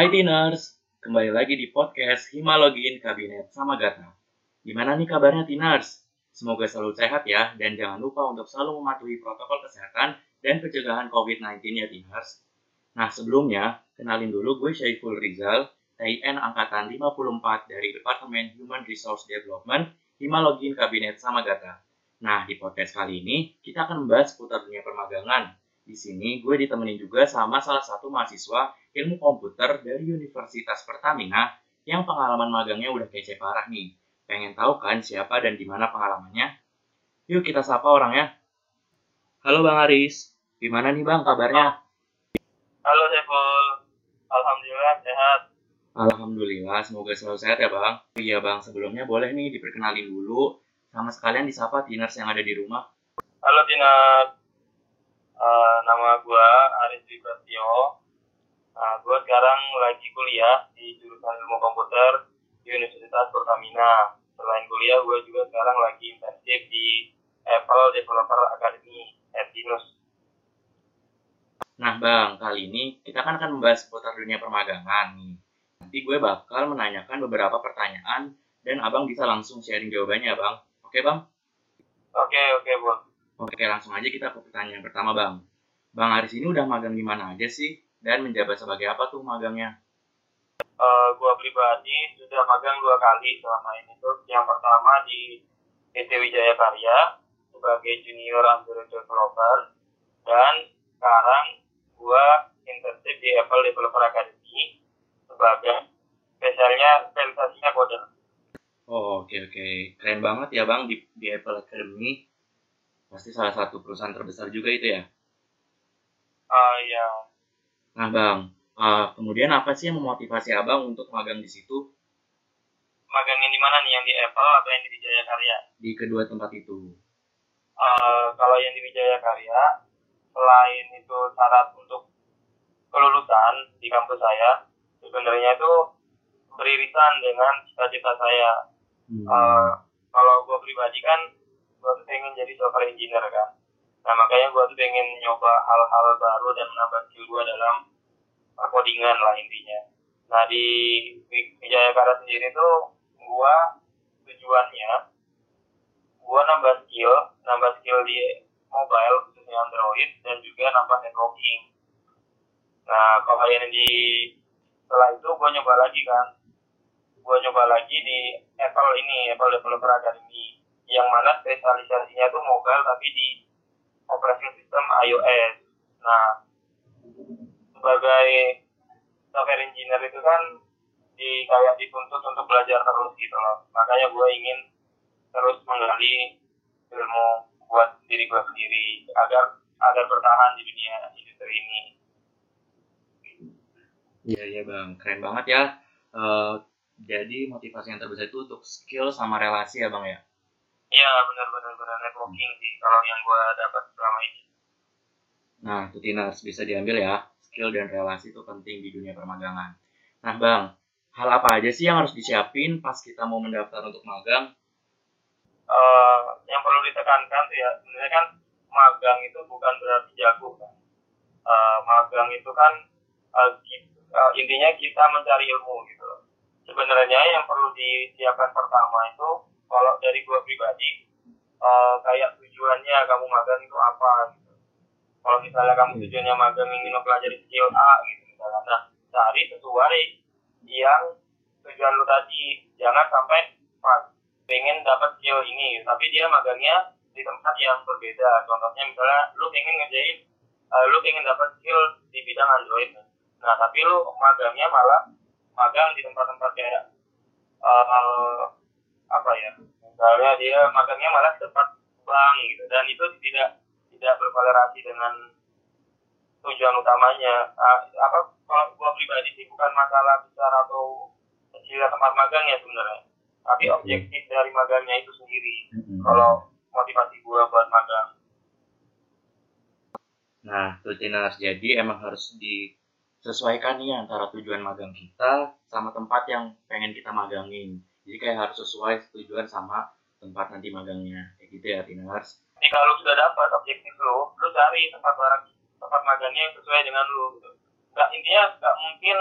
Hai Tiners, kembali lagi di podcast Himalogin Kabinet sama Gata. Gimana nih kabarnya Tiners? Semoga selalu sehat ya, dan jangan lupa untuk selalu mematuhi protokol kesehatan dan pencegahan COVID-19 ya Tiners. Nah sebelumnya, kenalin dulu gue Syaiful Rizal, TIN Angkatan 54 dari Departemen Human Resource Development, Himalogin Kabinet sama Gata. Nah, di podcast kali ini, kita akan membahas seputar dunia permagangan. Di sini, gue ditemenin juga sama salah satu mahasiswa ilmu komputer dari Universitas Pertamina yang pengalaman magangnya udah kece parah nih. Pengen tahu kan siapa dan di mana pengalamannya? Yuk kita sapa orangnya. Halo Bang Aris, gimana nih Bang kabarnya? Halo Saiful, Alhamdulillah sehat. Alhamdulillah, semoga selalu sehat ya Bang. Iya Bang, sebelumnya boleh nih diperkenalin dulu sama sekalian disapa Tiners yang ada di rumah. Halo Tina, uh, nama gue Aris Dwi Prasetyo. Nah, gue sekarang lagi kuliah di jurusan ilmu komputer di Universitas Pertamina. Selain kuliah, gue juga sekarang lagi intensif di Apple Developer Academy, Edinus. Nah Bang, kali ini kita kan akan membahas seputar dunia permagangan nih. Nanti gue bakal menanyakan beberapa pertanyaan dan abang bisa langsung sharing jawabannya bang. Oke bang? Oke, oke, Bu. Oke, langsung aja kita ke pertanyaan pertama, Bang. Bang Aris ini udah magang di mana aja sih? Dan menjabat sebagai apa tuh magangnya? Uh, gue pribadi sudah magang dua kali selama ini tuh. Yang pertama di PT Wijaya Karya sebagai junior Android developer dan sekarang gue internship di Apple Developer Academy sebagai spesialnya spesialisasinya coder. Oh, oke oke. Keren banget ya, Bang di, di Apple Academy. Pasti salah satu perusahaan terbesar juga itu ya. Uh, ya, Nah, Bang, uh, kemudian apa sih yang memotivasi Abang untuk magang di situ magangnya di mana nih? Yang di Apple atau yang di Wijaya Karya? di kedua tempat itu? Eh, kalau yang di Wijaya Karya, selain itu syarat untuk kelulusan di kampus saya, sebenarnya itu beririsan dengan cita-cita saya. Hmm. Eh, kalau gue pribadi kan, gue tuh pengen jadi software engineer kan. Nah makanya gue tuh pengen nyoba hal-hal baru dan menambah skill gue dalam codingan lah intinya. Nah di Wijaya Karya sendiri tuh gue tujuannya gue nambah skill, nambah skill di mobile khususnya Android dan juga nambah networking. Nah kalau yang di setelah itu gue nyoba lagi kan, gue nyoba lagi di Apple ini Apple Developer Academy yang mana spesialisasinya tuh mobile tapi di operating system iOS. Nah sebagai software engineer itu kan di kayak dituntut untuk belajar terus gitu loh. Makanya gue ingin terus menggali ilmu buat diri gue sendiri agar agar bertahan di dunia industri ini. Iya iya bang, keren banget ya. Eh, jadi motivasi yang terbesar itu untuk skill sama relasi ya bang ya. Iya benar-benar benar networking sih kalau yang gue dapat selama ini. Nah, itu Tiners bisa diambil ya. Skill dan relasi itu penting di dunia permagangan. Nah bang, hal apa aja sih yang harus disiapin pas kita mau mendaftar untuk magang? Eh, yang perlu ditekankan tuh ya sebenarnya kan magang itu bukan berarti jago kan. Eh, magang itu kan ki- eh, intinya kita mencari ilmu gitu loh. Sebenarnya yang perlu disiapkan pertama itu kalau dari gua pribadi eh, kayak tujuannya kamu magang itu apa gitu. Kalau misalnya kamu tujuannya magang ingin mempelajari skill A gitu misalnya, nah cari sesuai yang tujuan lu tadi. Jangan sampai pas pengen dapat skill ini, tapi dia magangnya di tempat yang berbeda. Contohnya misalnya lu pengen ngerjain, eh, lu pengen dapat skill di bidang Android. Nah, tapi lu magangnya malah magang di tempat-tempat kayak eh, apa ya? Misalnya dia magangnya malah tempat bank gitu, dan itu tidak tidak berkolerasi dengan tujuan utamanya. Ah, apa kalau gua pribadi sih bukan masalah besar atau kecil tempat magangnya sebenarnya, tapi objektif dari magangnya itu sendiri. Mm-mm. Kalau motivasi gua buat magang. Nah, Tiners. Jadi emang harus disesuaikan nih antara tujuan magang kita sama tempat yang pengen kita magangin. Jadi kayak harus sesuai tujuan sama tempat nanti magangnya. Kayak gitu ya, Tiners. Ketika lu sudah dapat objektif lu, lu cari tempat barang tempat magangnya yang sesuai dengan lu. Gitu. Nggak intinya nggak mungkin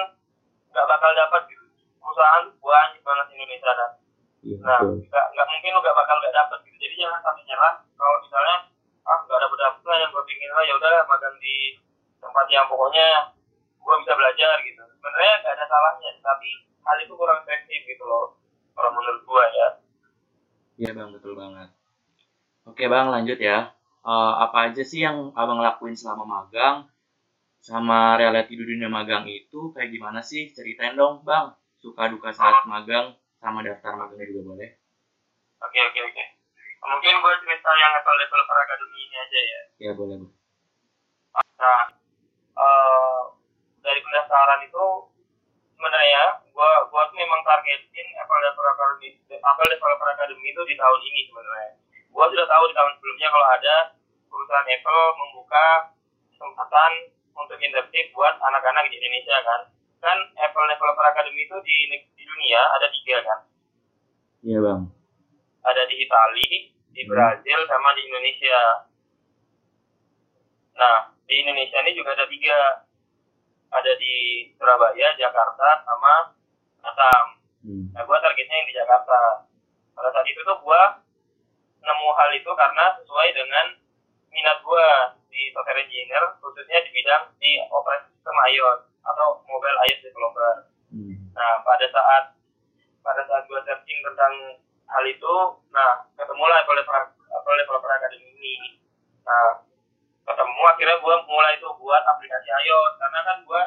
nggak bakal dapat gitu perusahaan banyak banget Indonesia kan Iya, nah nggak nggak mungkin lu nggak bakal nggak dapat gitu jadi jangan sampai nyerah kalau misalnya ah nggak dapet dapet lah yang gue pingin lah ya udah magang di tempat yang pokoknya gue bisa belajar gitu sebenarnya nggak ada salahnya tapi hal itu kurang efektif gitu loh kalau menurut gue ya Iya bang, betul banget. Oke bang, lanjut ya. Eh, apa aja sih yang abang lakuin selama magang? Sama reality di dunia magang itu kayak gimana sih? Ceritain dong bang. Suka duka saat magang, sama daftar magangnya juga boleh. oke oke oke mungkin gue cerita yang level developer academy ini aja ya Ya boleh. Nah, eh, dari pendaftaran itu sebenarnya gua gua tuh memang targetin Apple Developer Academy, Apple Developer Academy itu di tahun ini sebenarnya. Gua sudah tahu di tahun sebelumnya kalau ada perusahaan Apple membuka kesempatan untuk internship buat anak-anak di Indonesia kan. Kan Apple Developer Academy itu di, di dunia ada tiga kan. Iya bang. Ada di Italia, di Brazil, sama di Indonesia. Nah, di Indonesia ini juga ada tiga. Ada di Surabaya, Jakarta, sama Batam. Hmm. Nah, gue targetnya yang di Jakarta. Pada saat itu tuh gue nemu hal itu karena sesuai dengan minat gue di software engineer, khususnya di bidang di operasi sistem iOS atau mobile iOS developer. Hmm. Nah, pada saat pada saat gue searching tentang hal itu, nah ketemulah Developer, Developer Academy ini. Nah, ketemu akhirnya gue mulai tuh buat aplikasi iOS karena kan gue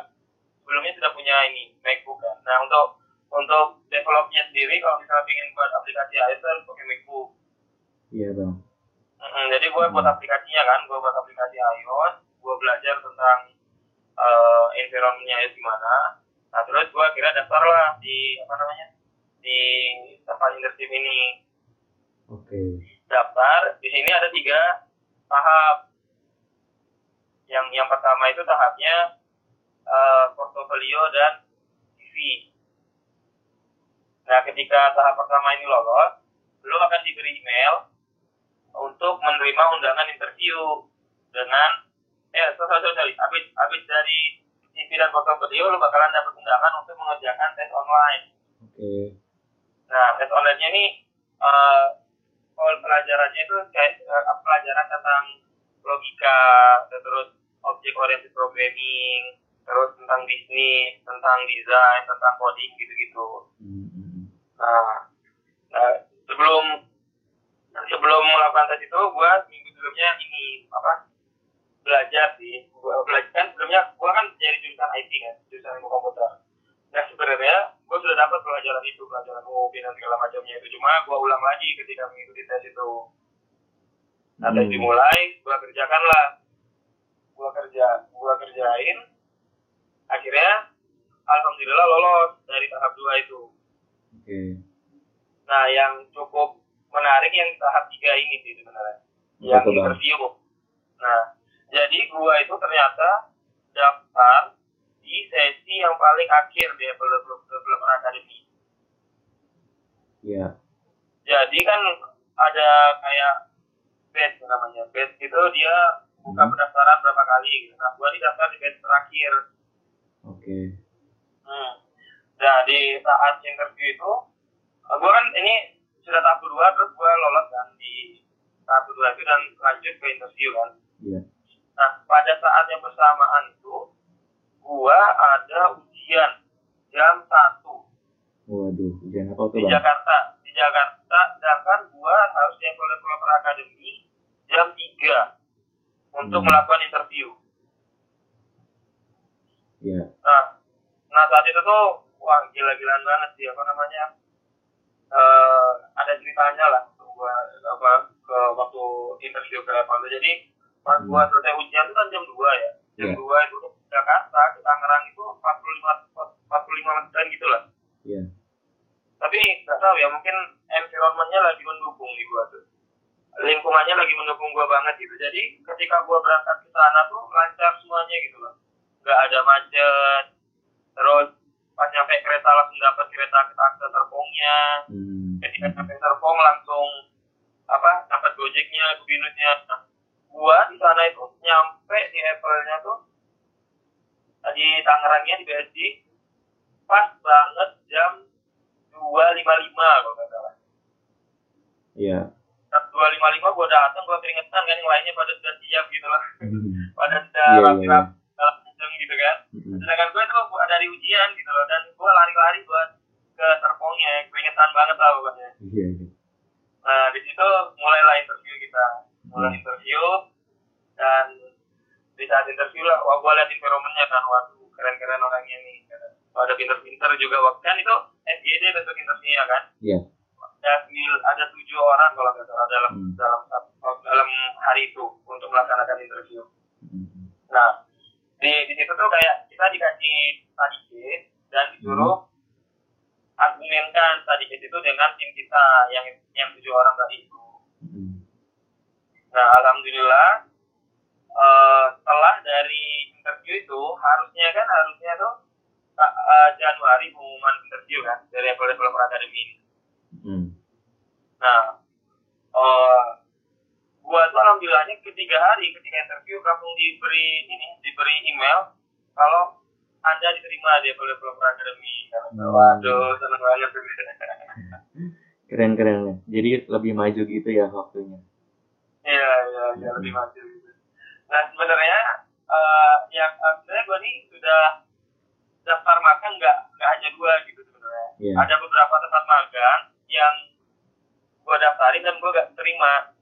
sebelumnya sudah punya ini MacBook kan. Nah, untuk untuk developnya sendiri kalau misalnya ingin buat aplikasi iOS harus pakai MacBook. Iya bang. Mm, jadi gue buat aplikasinya kan, gue buat aplikasi iOS, gue belajar tentang uh, environmentnya iOS gimana. Nah terus gue akhirnya daftar lah di apa namanya di tempat internship ini Oke. daftar. Di sini ada tiga tahap. Yang yang pertama itu tahapnya uh, portofolio dan CV. Nah ketika tahap pertama ini lolos, lo akan diberi email untuk menerima undangan interview dengan eh sorry sorry, sorry. habis habis dari CV dan portofolio lo bakalan dapat undangan untuk mengerjakan tes online. Oke. Nah tes online-nya ini eh uh, pelajarannya itu kayak uh, pelajaran tentang logika, terus object oriented programming, terus tentang bisnis, tentang desain, tentang coding gitu-gitu. Hmm, hmm. Nah, nah sebelum sebelum melakukan tes itu, gue minggu sebelumnya ini apa belajar sih. Gua belajar kan sebelumnya gue kan dari jurusan IT kan, jurusan ilmu komputer. Nah sebenarnya gue sudah dapat pelajaran itu, pelajaran UOB dan segala macamnya itu. Cuma gue ulang lagi ketika mengikuti tes itu. Nah tes Hmm. dimulai, gue kerjakan lah. Gue kerja, gue kerjain. Akhirnya, alhamdulillah lolos dari tahap dua itu. Oke. Nah, yang cukup menarik yang tahap tiga ini sih sebenarnya. Yang Bang? interview. Nah, jadi gua itu ternyata daftar di sesi yang paling akhir di Apple Developer Developer Academy. Iya. Jadi kan ada kayak batch namanya. Batch itu dia buka Hmm. pendaftaran berapa kali. gitu. Nah, gua ini daftar di batch terakhir. Oke. Hmm. Nah, di saat interview itu, uh, gue kan ini sudah tahap kedua, terus gue lolos kan di tahap kedua itu dan lanjut ke interview kan. Iya. Nah, pada saat yang bersamaan itu, gue ada ujian jam 1 Waduh, ujian apa tuh di bang? Jakarta. Di Jakarta, sedangkan gue harus di Apple Developer Academy jam 3 untuk Hmm. melakukan interview. Iya. Nah, nah saat itu tuh wah gila-gilaan banget sih apa namanya eh ada ceritanya lah gua apa ke waktu interview ke Apple. Jadi pas Hmm. gua selesai ujian itu kan jam 2 ya. Jam Iya. 2 itu Jakarta ke Tangerang itu 45 45 menitan gitu lah. Iya. Tapi nggak tahu ya mungkin environmentnya lagi mendukung di gua tuh. Lingkungannya lagi mendukung gua banget gitu. Jadi ketika gua berangkat ke sana tuh lancar semuanya gitu loh. Nggak ada macet. Terus pas nyampe kereta langsung dapat kereta ke ke terbangnya. Hmm. Ketika sampai terbang langsung apa dapat gojeknya, kubinusnya. Nah, gua di sana itu nyampe di Apple-nya tuh di Tangerangnya di BSD pas banget jam 2.55 kalau nggak salah Iya. jam 2.55 gue datang gue keringetan kan yang lainnya pada sudah siap gitu lah pada sudah Iya, iya, rapi-rapi kenceng gitu kan sedangkan gue tuh gua dari ujian gitu loh dan gue lari-lari buat ke terpongnya keringetan banget lah pokoknya Iya, iya. nah di situ mulailah interview kita mulai Hmm. interview dan di saat interview lah wah gue liat environmentnya kan waduh keren-keren orangnya nih Wah, ada pinter-pinter juga waktu kan itu FGD bentuk interviewnya kan Iya. ada sembil ada tujuh orang kalau nggak salah dalam Hmm. dalam dalam hari itu untuk melaksanakan interview. Nah, di, di situ tuh kayak kita dikasih study case dan disuruh argumenkan study case itu dengan tim kita yang yang tujuh orang tadi itu. Mm-mm. Nah, alhamdulillah eh, setelah dari interview itu harusnya kan harusnya tuh eh, Januari pengumuman interview kan dari level developer academy ini. Mm. Nah, eh gua tuh alhamdulillahnya ketiga hari ketika interview langsung diberi ini diberi email kalau anda diterima di Apple Developer Academy. Waduh, seneng banget. Keren keren ya. Jadi lebih maju gitu ya waktunya. Iya, iya, iya lebih maju gitu. Nah sebenarnya eh yang eh, sebenarnya gua nih sudah daftar magang nggak nggak hanya dua gitu sebenarnya. Iya. Ada beberapa tempat magang yang gua daftarin dan gua gak terima.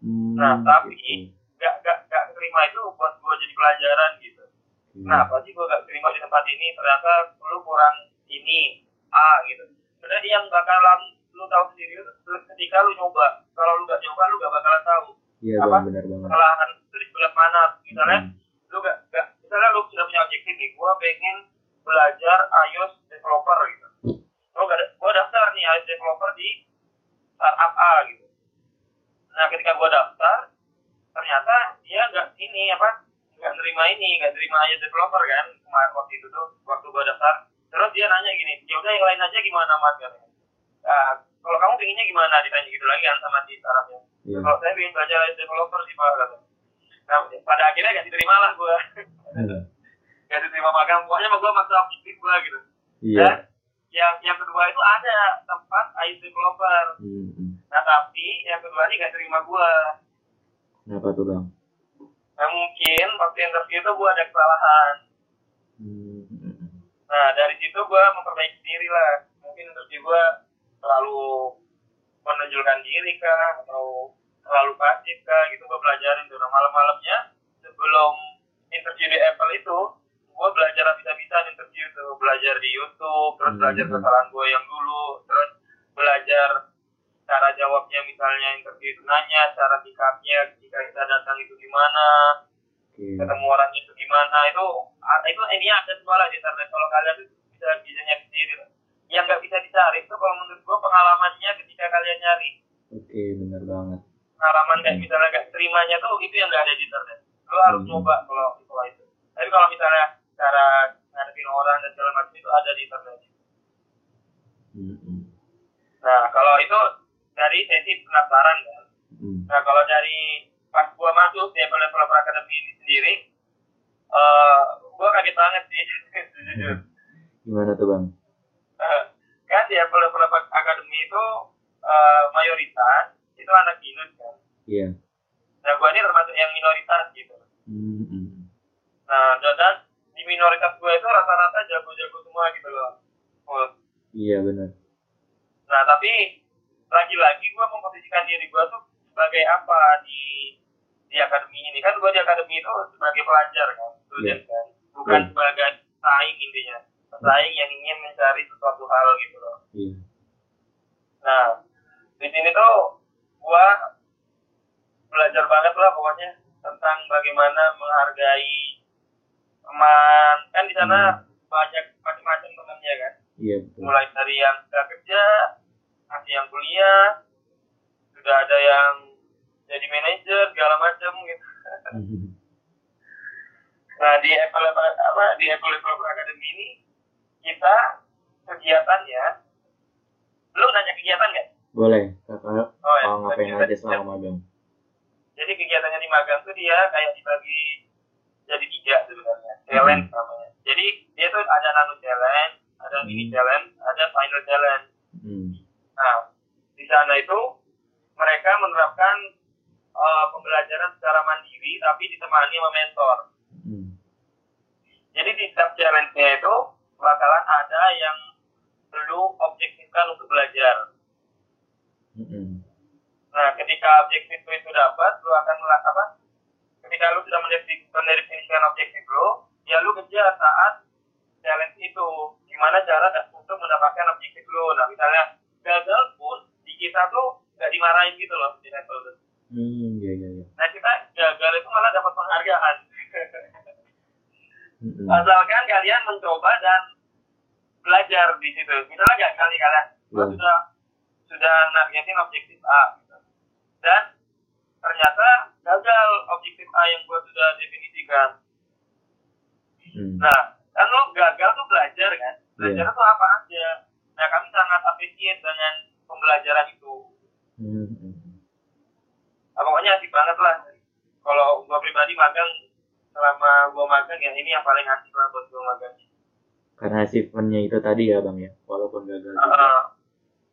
Hmm, Nah, tapi gitu. gak gak gak terima itu buat gue jadi pelajaran gitu. Iya. Kenapa sih gue gak terima di tempat ini? Ternyata lu kurang ini A gitu. Sebenarnya yang bakalan lu tahu sendiri ketika lu nyoba. Kalau lu gak nyoba lu gak bakalan tahu Iya apa? benar banget. kesalahan itu di sebelah mana. Misalnya Hmm. lu gak, gak misalnya lu sudah punya objektif nih, gue pengen belajar iOS developer gitu. Oh, gak, gue daftar nih iOS developer di startup A gitu. Nah, ketika gue daftar, ternyata dia nggak ini apa nggak terima ini nggak terima iOS developer kan kemarin waktu itu tuh waktu gue daftar. Terus dia nanya gini ya udah yang lain aja gimana mas? Katanya. Nah, kalau kamu pengennya gimana? Ditanya gitu lagi kan sama si startupnya Iya. kalau saya pengen belajar developer sih pak katanya. Nah pada akhirnya gak diterima lah gue Hmm. gak diterima magang pokoknya mah gue maksa objektif gue gitu. Iya. dan yang yang kedua itu ada tempat iOS developer Hmm, hmm. nah tapi yang kedua ini gak terima gue Kenapa tuh bang? nah mungkin waktu interview itu gue ada kesalahan Hmm, hmm, hmm. nah dari situ gue memperbaiki diri lah mungkin interview gue terlalu menonjolkan diri kah atau terlalu pasif kah gitu gue belajarin tuh nah, malam-malamnya sebelum interview di Apple itu gue belajar habis-habisan interview tuh belajar di YouTube terus Hmm. belajar kesalahan gue yang dulu terus belajar cara jawabnya misalnya interview itu nanya cara sikapnya ketika kita datang itu gimana Oke. ketemu orangnya itu gimana itu ah, itu ini ada semua lah di internet kalau kalian tuh bisa bisa nyari sendiri yang nggak bisa dicari itu kalau menurut gua pengalamannya ketika kalian nyari Oke benar banget. pengalaman kayak misalnya nggak terimanya tuh itu yang nggak ada di internet lo harus Hmm. coba kalau itu tapi kalau misalnya cara ngadepin orang dan segala macam itu ada di internet Hmm, hmm. nah kalau itu dari sesi penasaran kan Hmm. Nah kalau dari pas gua masuk di Apple Developer Academy ini sendiri, eh gua kaget banget sih, jujur. Gimana tuh bang? Eh, kan di Apple Developer Academy itu eh, mayoritas itu anak binus kan. Iya. Nah gua ini termasuk yang minoritas gitu. Hmm, hmm. Nah dan, minoritas gua itu rata-rata jago-jago semua gitu loh. Oh, Iya benar. Nah tapi lagi-lagi gua memposisikan diri gua tuh sebagai apa di di akademi ini kan gua di akademi itu sebagai pelajar kan, student kan, bukan Iya. sebagai saing intinya, saing yang ingin mencari sesuatu hal gitu loh. Iya. Nah di sini tuh gua belajar banget lah pokoknya tentang bagaimana menghargai teman kan di sana banyak macam-macam temannya kan Iya betul. mulai dari yang sudah kerja, masih yang kuliah, sudah ada yang jadi manajer segala macam gitu. Hmm. Nah di Apple apa di Apple Developer Academy ini kita kegiatannya, lu nanya kegiatan nggak? Boleh. Kakak Oh ya, mau ngapain aja selama magang? Jadi kegiatannya di magang tuh dia kayak dibagi jadi tiga sebenarnya, challenge namanya. Jadi dia tuh ada nano challenge, ada mini Hmm. challenge, ada final challenge. Hmm. Nah, di sana itu mereka menerapkan eh, pembelajaran secara mandiri tapi ditemani sama mentor. Hmm. Jadi di setiap challenge-nya itu bakalan ada yang perlu objektifkan untuk belajar. Hmm. Nah, ketika objektif itu dapat, lu akan melakukan apa? Ketika lu sudah mendefinisikan objektif lu, ya lu kejar saat challenge itu. Gimana cara untuk mendapatkan objektif lu? Nah, misalnya gagal pun di kita tuh nggak dimarahin gitu loh di level itu. Hmm. Ya ya ya. Nah, kita gagal itu malah dapat penghargaan. Hmm. Asalkan kalian mencoba dan belajar di situ. Misalnya gak kali kalian Ya. sudah sudah nargetin objektif A gitu. dan ternyata gagal objektif A yang gua sudah definisikan. Hmm. Nah, kan lo gagal tuh belajar kan? Belajar Iya. tuh apa aja. Nah, kami sangat appreciate dengan pembelajaran itu. Hmm. Hmm. Nah, pokoknya asik banget lah. Kalau gua pribadi magang selama gua magang ya ini yang paling asik lah buat gua magang. Karena achievementnya itu tadi ya bang ya, walaupun gagal juga. Uh,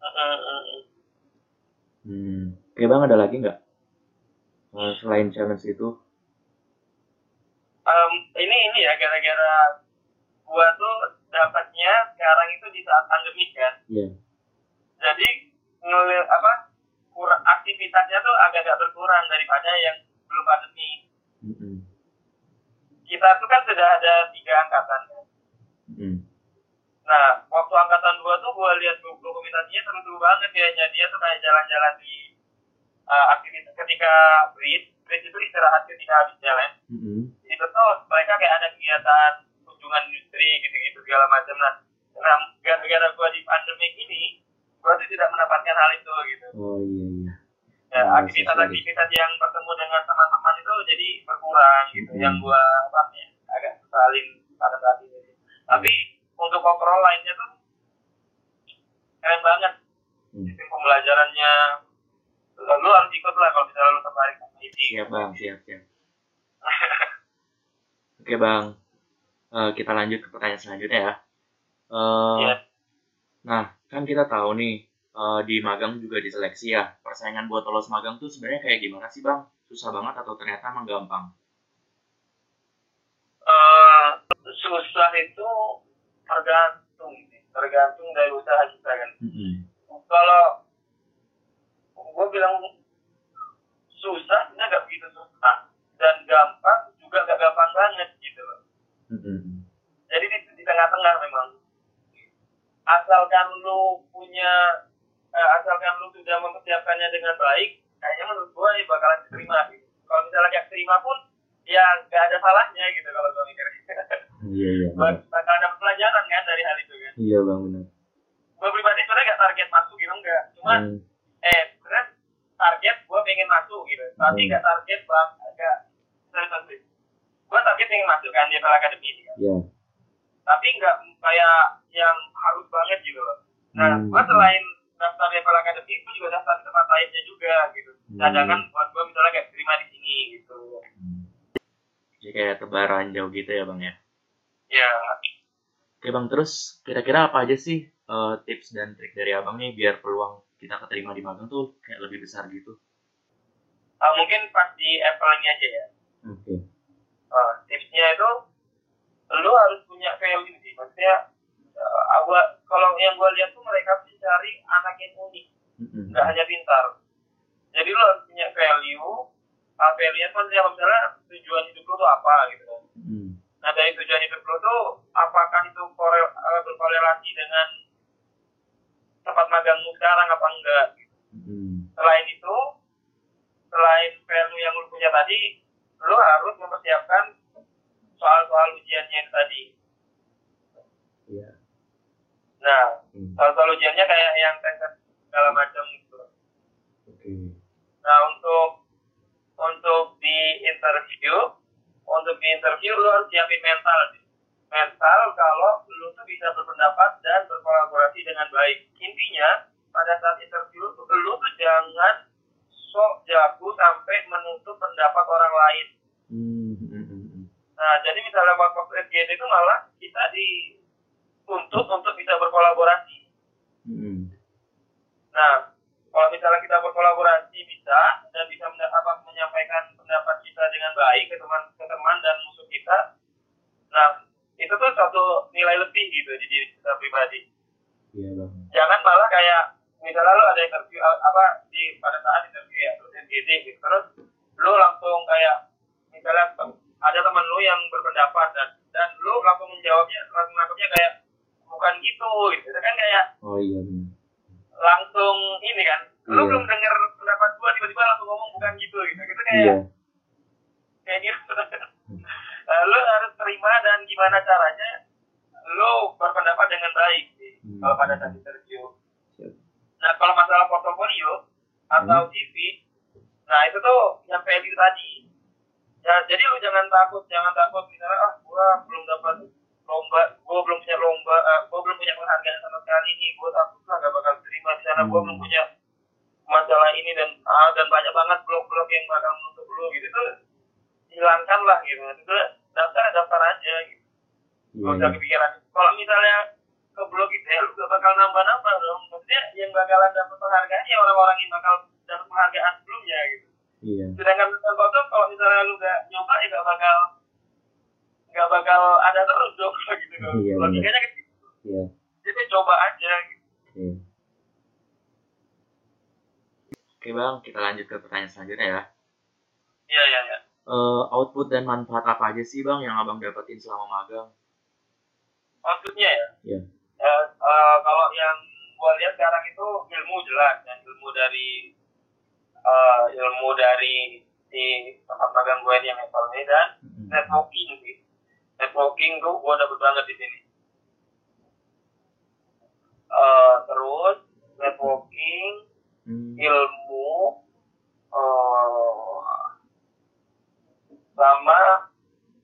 uh, uh, uh. Hmm. Oke bang ada lagi nggak? Eh, selain challenge itu? Em, ini ini ya gara-gara gua tuh dapatnya sekarang itu di saat pandemi kan. Iya. Jadi ngelihat apa kurang aktivitasnya tuh agak-agak berkurang daripada yang belum pandemi. Hmm. Kita tuh kan sudah ada tiga angkatan. kan. Hmm. Nah, waktu angkatan dua tuh gua lihat dok- dokumentasinya seru-seru banget kayaknya dia tuh kayak jalan-jalan di uh, aktivitas ketika break, break itu istirahat ketika habis jalan. Hmm. itu tuh mereka kayak ada kegiatan kunjungan industri gitu-gitu segala macam nah gara-gara gua di pandemi ini gua tuh tidak mendapatkan hal itu gitu Oh iya iya. ya Oh, aktivitas-aktivitas yang bertemu dengan teman-teman itu jadi berkurang gitu Hmm. yang gua apa ya, agak sesalin pada saat ini tapi untuk overall lainnya tuh keren banget Hmm. sistem pembelajarannya lu harus ikut lah kalau tertarik sama ini Siap bang, siap siap. Oke bang, Eh, kita lanjut ke pertanyaan selanjutnya ya. Eh, Iya. Nah, kan kita tahu nih eh, di magang juga diseleksi ya. Persaingan buat lolos magang tuh sebenarnya kayak gimana sih bang? Susah banget atau ternyata emang gampang? eh susah itu tergantung tergantung dari usaha kita kan Hmm. kalau gue bilang susah ini nggak begitu susah dan gampang juga nggak gampang banget gitu loh Hmm. jadi di, di tengah-tengah memang asalkan lu punya eh, asalkan lu sudah mempersiapkannya dengan baik kayaknya menurut gue ya bakalan diterima gitu kalau misalnya nggak terima pun ya nggak ada salahnya gitu kalau gue mikir Iya iya. bakal ada pelajaran kan dari hal itu kan Iya bang benar. gue pribadi sebenarnya gak target masuk gitu enggak cuman Hmm. eh sebenarnya target gue pengen masuk gitu tapi Hmm. gak target bang agak sorry gue target pengen masuk kan di FL Academy ini kan Iya. tapi nggak kayak yang harus banget gitu loh nah Hmm. gue selain daftar di FL Academy itu juga daftar di tempat lainnya juga gitu Hmm. cadangan buat gue misalnya kayak terima di sini gitu Hmm. Jadi kayak tebaran jauh gitu ya bang ya. ya Oke bang, terus kira-kira apa aja sih eh, tips dan trik dari abang nih biar peluang kita keterima di magang tuh kayak lebih besar gitu? Ah, mungkin pas di Apple-nya aja ya Oke. Uh, tipsnya itu lu harus punya value sih maksudnya uh, gua kalau yang gua lihat tuh mereka mencari anak yang unik Mm-mm. nggak hanya pintar jadi lu harus punya value uh, value-nya tuh misalnya tujuan hidup lu tuh apa gitu Mm. nah dari tujuan hidup lu tuh apakah itu korel, uh, berkorelasi dengan tempat magangmu sekarang apa enggak Mm. selain itu selain value yang lu punya tadi lu harus mempersiapkan soal-soal ujiannya itu tadi Iya. nah Mm. soal-soal ujiannya kayak yang tes segala macam gitu Oke. nah untuk untuk di interview untuk di interview lu harus siapin mental sih. mental kalau lu tuh bisa berpendapat dan berkolaborasi dengan baik intinya pada saat interview lu tuh jangan sok jago sampai menutup pendapat orang lain Mm, mm, mm, mm. Nah, jadi misalnya waktu FGD itu malah kita di untuk untuk bisa berkolaborasi. Hmm. Nah, kalau misalnya kita berkolaborasi bisa dan bisa menda- apa, menyampaikan pendapat kita dengan baik ke teman ke teman dan musuh kita, nah itu tuh satu nilai lebih gitu di diri kita pribadi. Iya bang. Jangan malah kayak misalnya lu ada interview a- apa di pada saat interview ya terus NGD gitu terus lu langsung kayak misalnya ada teman lu yang berpendapat dan dan lu langsung menjawabnya langsung menangkapnya kayak bukan gitu gitu itu kan kayak Oh iya benar. langsung ini kan lu Iya. belum dengar pendapat gua tiba-tiba langsung ngomong bukan gitu gitu gitu kayak Iya. kayak gitu Nah, lu harus terima dan gimana caranya lu berpendapat dengan baik sih Hmm. kalau pada saat interview Siap. nah kalau masalah portofolio atau CV nah itu tuh yang value tadi ya jadi lu jangan takut jangan takut misalnya ah gua belum dapat lomba gua belum punya lomba eh, gua belum punya penghargaan sama sekali nih gua takut lah gak bakal di sana gua Hmm. belum punya masalah ini dan ah, dan banyak banget blog-blog yang bakal menutup lu gitu tuh hilangkan lah gitu itu daftar daftar aja gitu Iya. Gak usah kepikiran. Kalau misalnya ke blog itu ya lu gak bakal nambah-nambah dong. Maksudnya yang bakalan dapat penghargaan ya orang-orang yang bakal dapat penghargaan sebelumnya gitu. Iya. Sedangkan tentang foto kalau misalnya lu gak nyoba ya gak bakal gak bakal ada terus dong gitu. Iya, benar. Logikanya kan gitu. Iya. Jadi coba aja gitu. Oke. Oke bang, kita lanjut ke pertanyaan selanjutnya ya. Iya iya iya. Eh, output dan manfaat apa aja sih bang yang abang dapetin selama magang? Maksudnya ya. Iya. Eh, eh, kalau yang gua lihat sekarang itu ilmu jelas dan ilmu dari eh, ilmu dari di tempat magang gue ini yang Apple dan Mm-mm. networking sih. Networking tuh gue dapet banget di sini. Eh, terus networking, Hmm. ilmu, eh, sama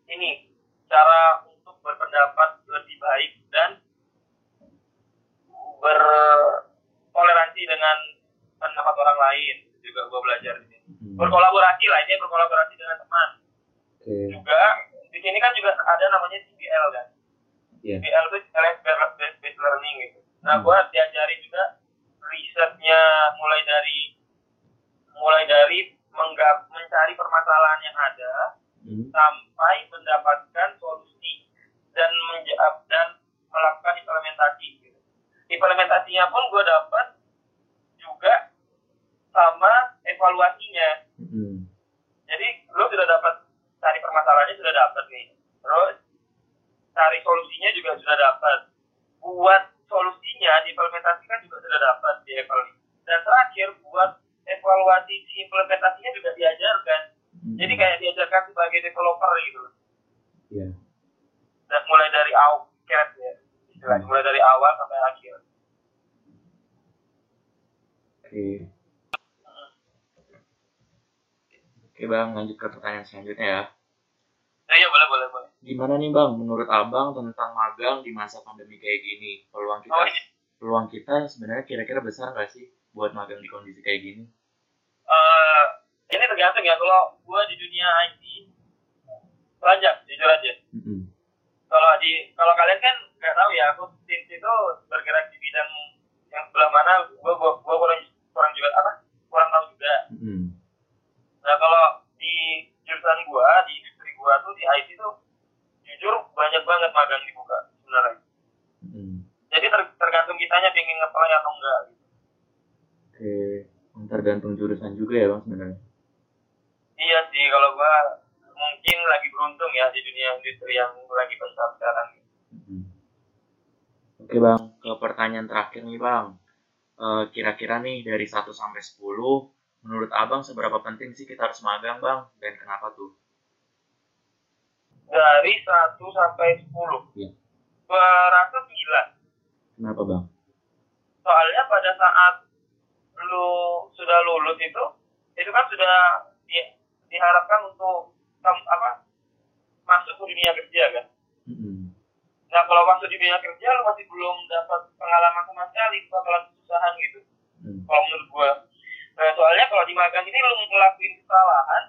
ini cara untuk berpendapat lebih baik dan bertoleransi dengan pendapat orang lain juga gue belajar di sini. Mm-mm. Berkolaborasi lah ini berkolaborasi dengan teman Oke. juga di sini kan juga ada namanya CBL kan. CBL itu Challenge Based Based Learning gitu nah Hmm. gue diajari juga risetnya mulai dari mulai dari menggap, mencari permasalahan yang ada Hmm. sampai mendapatkan solusi dan menjawab dan melakukan implementasi gitu. implementasinya pun gue dapat juga sama evaluasinya Mm-mm. jadi lu sudah dapat cari permasalahannya sudah dapat nih. Terus cari solusinya juga sudah dapat. Buat solusinya diimplementasikan juga sudah dapat di evaluasi. Dan terakhir buat evaluasi si implementasinya juga diajarkan. Jadi kayak diajarkan sebagai developer gitu. Iya. Dan mulai dari awal ya. Istilahnya mulai dari awal sampai akhir. Oke. Oke bang, lanjut ke pertanyaan selanjutnya ya. Ya, ya boleh boleh boleh. Gimana nih bang, menurut abang tentang magang di masa pandemi kayak gini? Peluang kita, Oh, ini peluang kita sebenarnya kira-kira besar nggak sih buat magang di kondisi kayak gini? eh ini tergantung ya kalau gua di dunia IT banyak jujur aja. Mm-mm. kalau di kalau kalian kan nggak tahu ya aku tim itu bergerak di bidang yang sebelah mana gua gua, gua kurang kurang juga apa kurang tahu juga Mm-mm. nah kalau di jurusan gua di industri gua tuh di IT tuh jujur banyak banget magang dibuka sebenarnya Mm-mm. jadi ter- tergantung kitanya pengen ngeplay atau enggak gitu. Oke, tergantung jurusan juga ya bang sebenarnya. iya sih kalau gua mungkin lagi beruntung ya di dunia industri yang lagi besar sekarang Mm-mm. Oke bang, ke pertanyaan terakhir nih bang. Eh, kira-kira nih dari 1 sampai 10, menurut abang seberapa penting sih kita harus magang bang? Dan kenapa tuh? dari 1 sampai 10 Iya. gua rasa 9 Kenapa bang? soalnya pada saat lu sudah lulus itu itu kan sudah di, diharapkan untuk apa masuk ke dunia kerja kan. Nah kalau masuk di dunia kerja lu masih belum dapat pengalaman sama sekali bakalan kesusahan gitu. Mm. kalau menurut gua. Nah soalnya kalau di magang ini lu ngelakuin kesalahan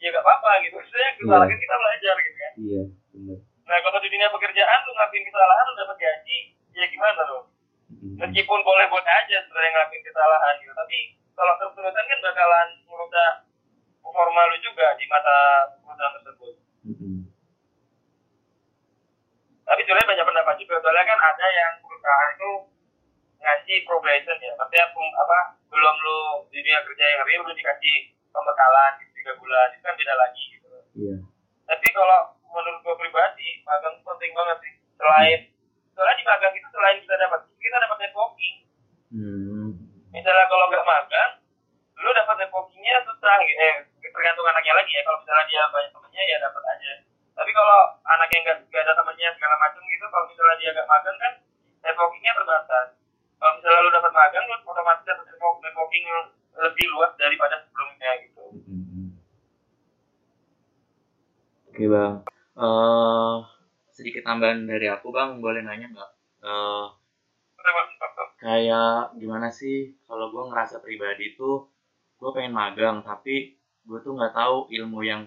ya gak apa-apa gitu. Maksudnya kesalahan kita belajar gitu kan. Iya, benar. nah kalau di dunia pekerjaan lu ngelakuin kesalahan lu dapat gaji meskipun boleh buat aja sebenarnya ngelakuin kesalahan gitu tapi kalau terus-terusan kan bakalan merusak performa lu juga di mata perusahaan tersebut. Mm-mm. Tapi sebenarnya banyak pendapat juga soalnya kan ada yang perusahaan itu ngasih probation ya. Maksudnya apa belum lu di dunia kerja yang real lu dikasih pembekalan di tiga bulan itu kan beda lagi gitu. Iya. tapi kalau menurut gue pribadi magang itu penting banget sih. Selain soalnya di magang itu selain kita dapat kita dapat networking. Hmm. misalnya kalau nggak magang lu dapat networkingnya susah gitu eh, tergantung anaknya lagi ya. Kalau misalnya dia banyak temennya ya dapat aja. Tapi kalau anak yang nggak nggak temennya segala macam gitu kalau misalnya dia nggak magang kan networkingnya terbatas. Kalau misalnya lu dapat magang lu otomatis dapat network- networking lebih luas daripada sebelumnya gitu. Mm-mm. Oke bang, Eh sedikit tambahan dari aku bang, boleh nanya nggak? Eh kayak gimana sih? Kalau gue ngerasa pribadi tuh gue pengen magang tapi gue tuh nggak tahu ilmu yang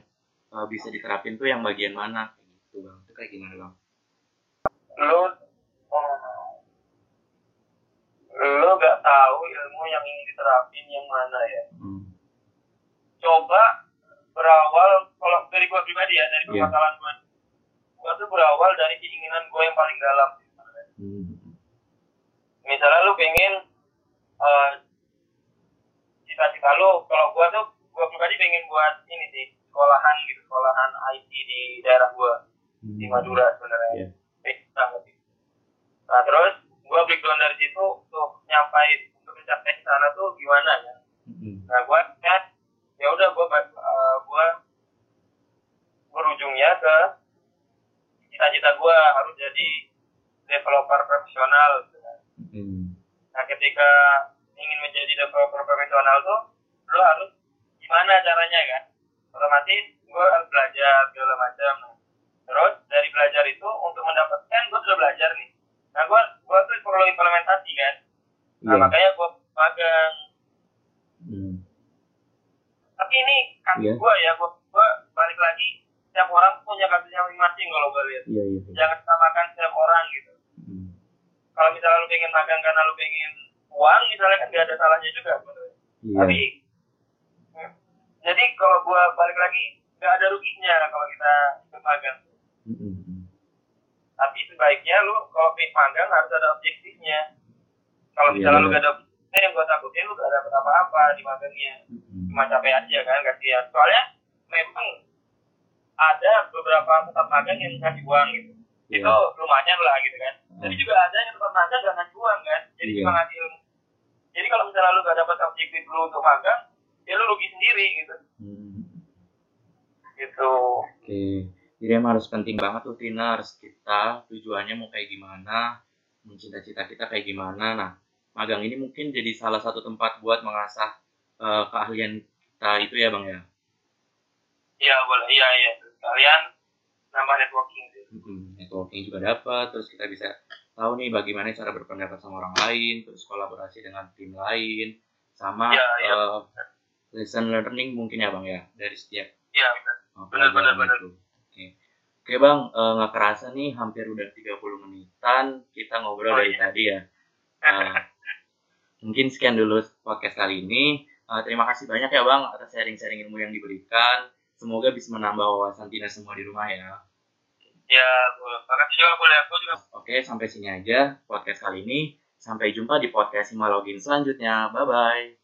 eh, bisa diterapin tuh yang bagian mana kayak gitu bang itu kayak gimana bang lu lu nggak tahu ilmu yang ingin diterapin yang mana ya hmm. coba berawal kalau dari gua pribadi ya dari Iya. permasalahan gua gua tuh berawal dari keinginan gua yang paling dalam Hmm. misalnya lu pengen eh, cita-cita lu kalau gua tuh gua pribadi pengen buat ini sih sekolahan gitu sekolahan IT di daerah di Hmm. Madura sebenarnya Iya. Banget sih. nah terus gua breakdown dari situ untuk nyampai untuk mencapai sana tuh gimana ya Hmm. nah gua kan ya udah gua eh, gua berujungnya ke cita-cita gua harus jadi developer profesional gitu kan. Hmm. nah ketika ingin menjadi developer profesional tuh lo harus gimana caranya kan otomatis gua harus belajar segala macam nah, terus dari belajar itu untuk mendapatkan gua sudah belajar nih nah gua gua tuh perlu implementasi kan nah Iya. makanya gua magang Hmm. tapi ini kasus Iya. gua ya gua balik lagi setiap orang punya kasusnya masing-masing kalau gua lihat Iya iya. iya. jangan samakan setiap orang gitu Hmm. kalau misalnya lu pengen magang karena lu pengen uang misalnya kan gak ada salahnya juga. Iya. tapi hmm, jadi kalau gua balik lagi gak ada ruginya kalau kita ikut magang Hmm, hmm, hmm. tapi sebaiknya lu kalau pengen magang harus ada objektifnya kalau Iya, misalnya lu benar. gak ada objektifnya yang gua takutin lu gak dapat apa-apa di magangnya Hmm. cuma capek aja kan kasihan soalnya memang ada beberapa tempat magang yang kasih uang gitu. Iya. itu lumayan lah gitu kan. Tapi juga ada yang tempat magang gak ngasih uang kan. Jadi Iya. cuma ngasih ilmu. Jadi kalau misalnya lu gak dapat objektif lu untuk magang ya lu rugi sendiri gitu. Hmm. gitu. Oke, jadi emang harus penting banget tuh Tiners kita tujuannya mau kayak gimana, cita-cita kita kayak gimana. Nah, magang ini mungkin jadi salah satu tempat buat mengasah eh, keahlian kita itu ya bang ya. iya boleh. Iya iya kalian nambah networking sih Networking juga dapat, terus kita bisa tahu nih bagaimana cara berpendapat sama orang lain, terus kolaborasi dengan tim lain, sama Iya, iya. eh, lesson learning mungkin ya bang ya dari setiap iya benar Oh, Benar, benar. Oke. Oke bang, eh, nggak kerasa nih hampir udah 30 menitan kita ngobrol Oh, dari iya. tadi ya. Eh, mungkin sekian dulu podcast kali ini. Eh, terima kasih banyak ya bang atas sharing-sharing ilmu yang diberikan semoga bisa menambah wawasan Tina semua di rumah ya. Ya, makasih juga boleh aku juga. Oke, sampai sini aja podcast kali ini. Sampai jumpa di podcast simalogin selanjutnya. Bye-bye.